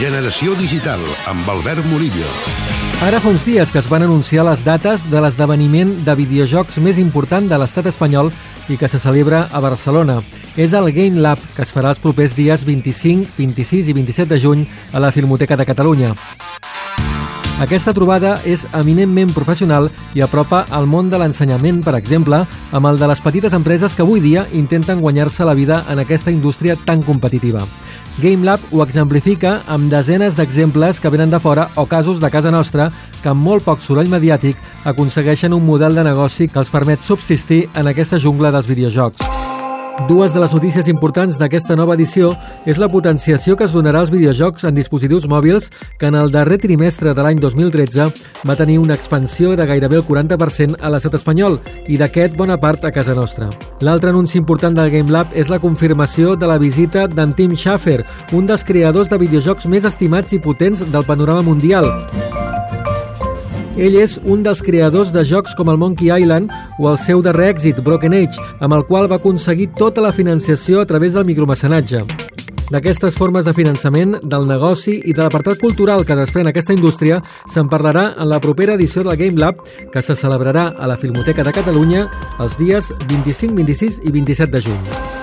Generació Digital, amb Albert Murillo. Ara fa uns dies que es van anunciar les dates de l'esdeveniment de videojocs més important de l'estat espanyol i que se celebra a Barcelona. És el Game Lab, que es farà els propers dies 25, 26 i 27 de juny a la Filmoteca de Catalunya. Aquesta trobada és eminentment professional i apropa el món de l'ensenyament, per exemple, amb el de les petites empreses que avui dia intenten guanyar-se la vida en aquesta indústria tan competitiva. GameLab ho exemplifica amb desenes d'exemples que venen de fora o casos de casa nostra que amb molt poc soroll mediàtic aconsegueixen un model de negoci que els permet subsistir en aquesta jungla dels videojocs. Dues de les notícies importants d'aquesta nova edició és la potenciació que es donarà als videojocs en dispositius mòbils que en el darrer trimestre de l'any 2013 va tenir una expansió de gairebé el 40% a l'estat espanyol i d'aquest bona part a casa nostra. L'altre anunci important del Game Lab és la confirmació de la visita d'en Tim Schafer, un dels creadors de videojocs més estimats i potents del panorama mundial. Ell és un dels creadors de jocs com el Monkey Island o el seu darrer èxit, Broken Age, amb el qual va aconseguir tota la financiació a través del micromecenatge. D'aquestes formes de finançament, del negoci i de l'apartat cultural que desprèn aquesta indústria se'n parlarà en la propera edició del Game Lab que se celebrarà a la Filmoteca de Catalunya els dies 25, 26 i 27 de juny.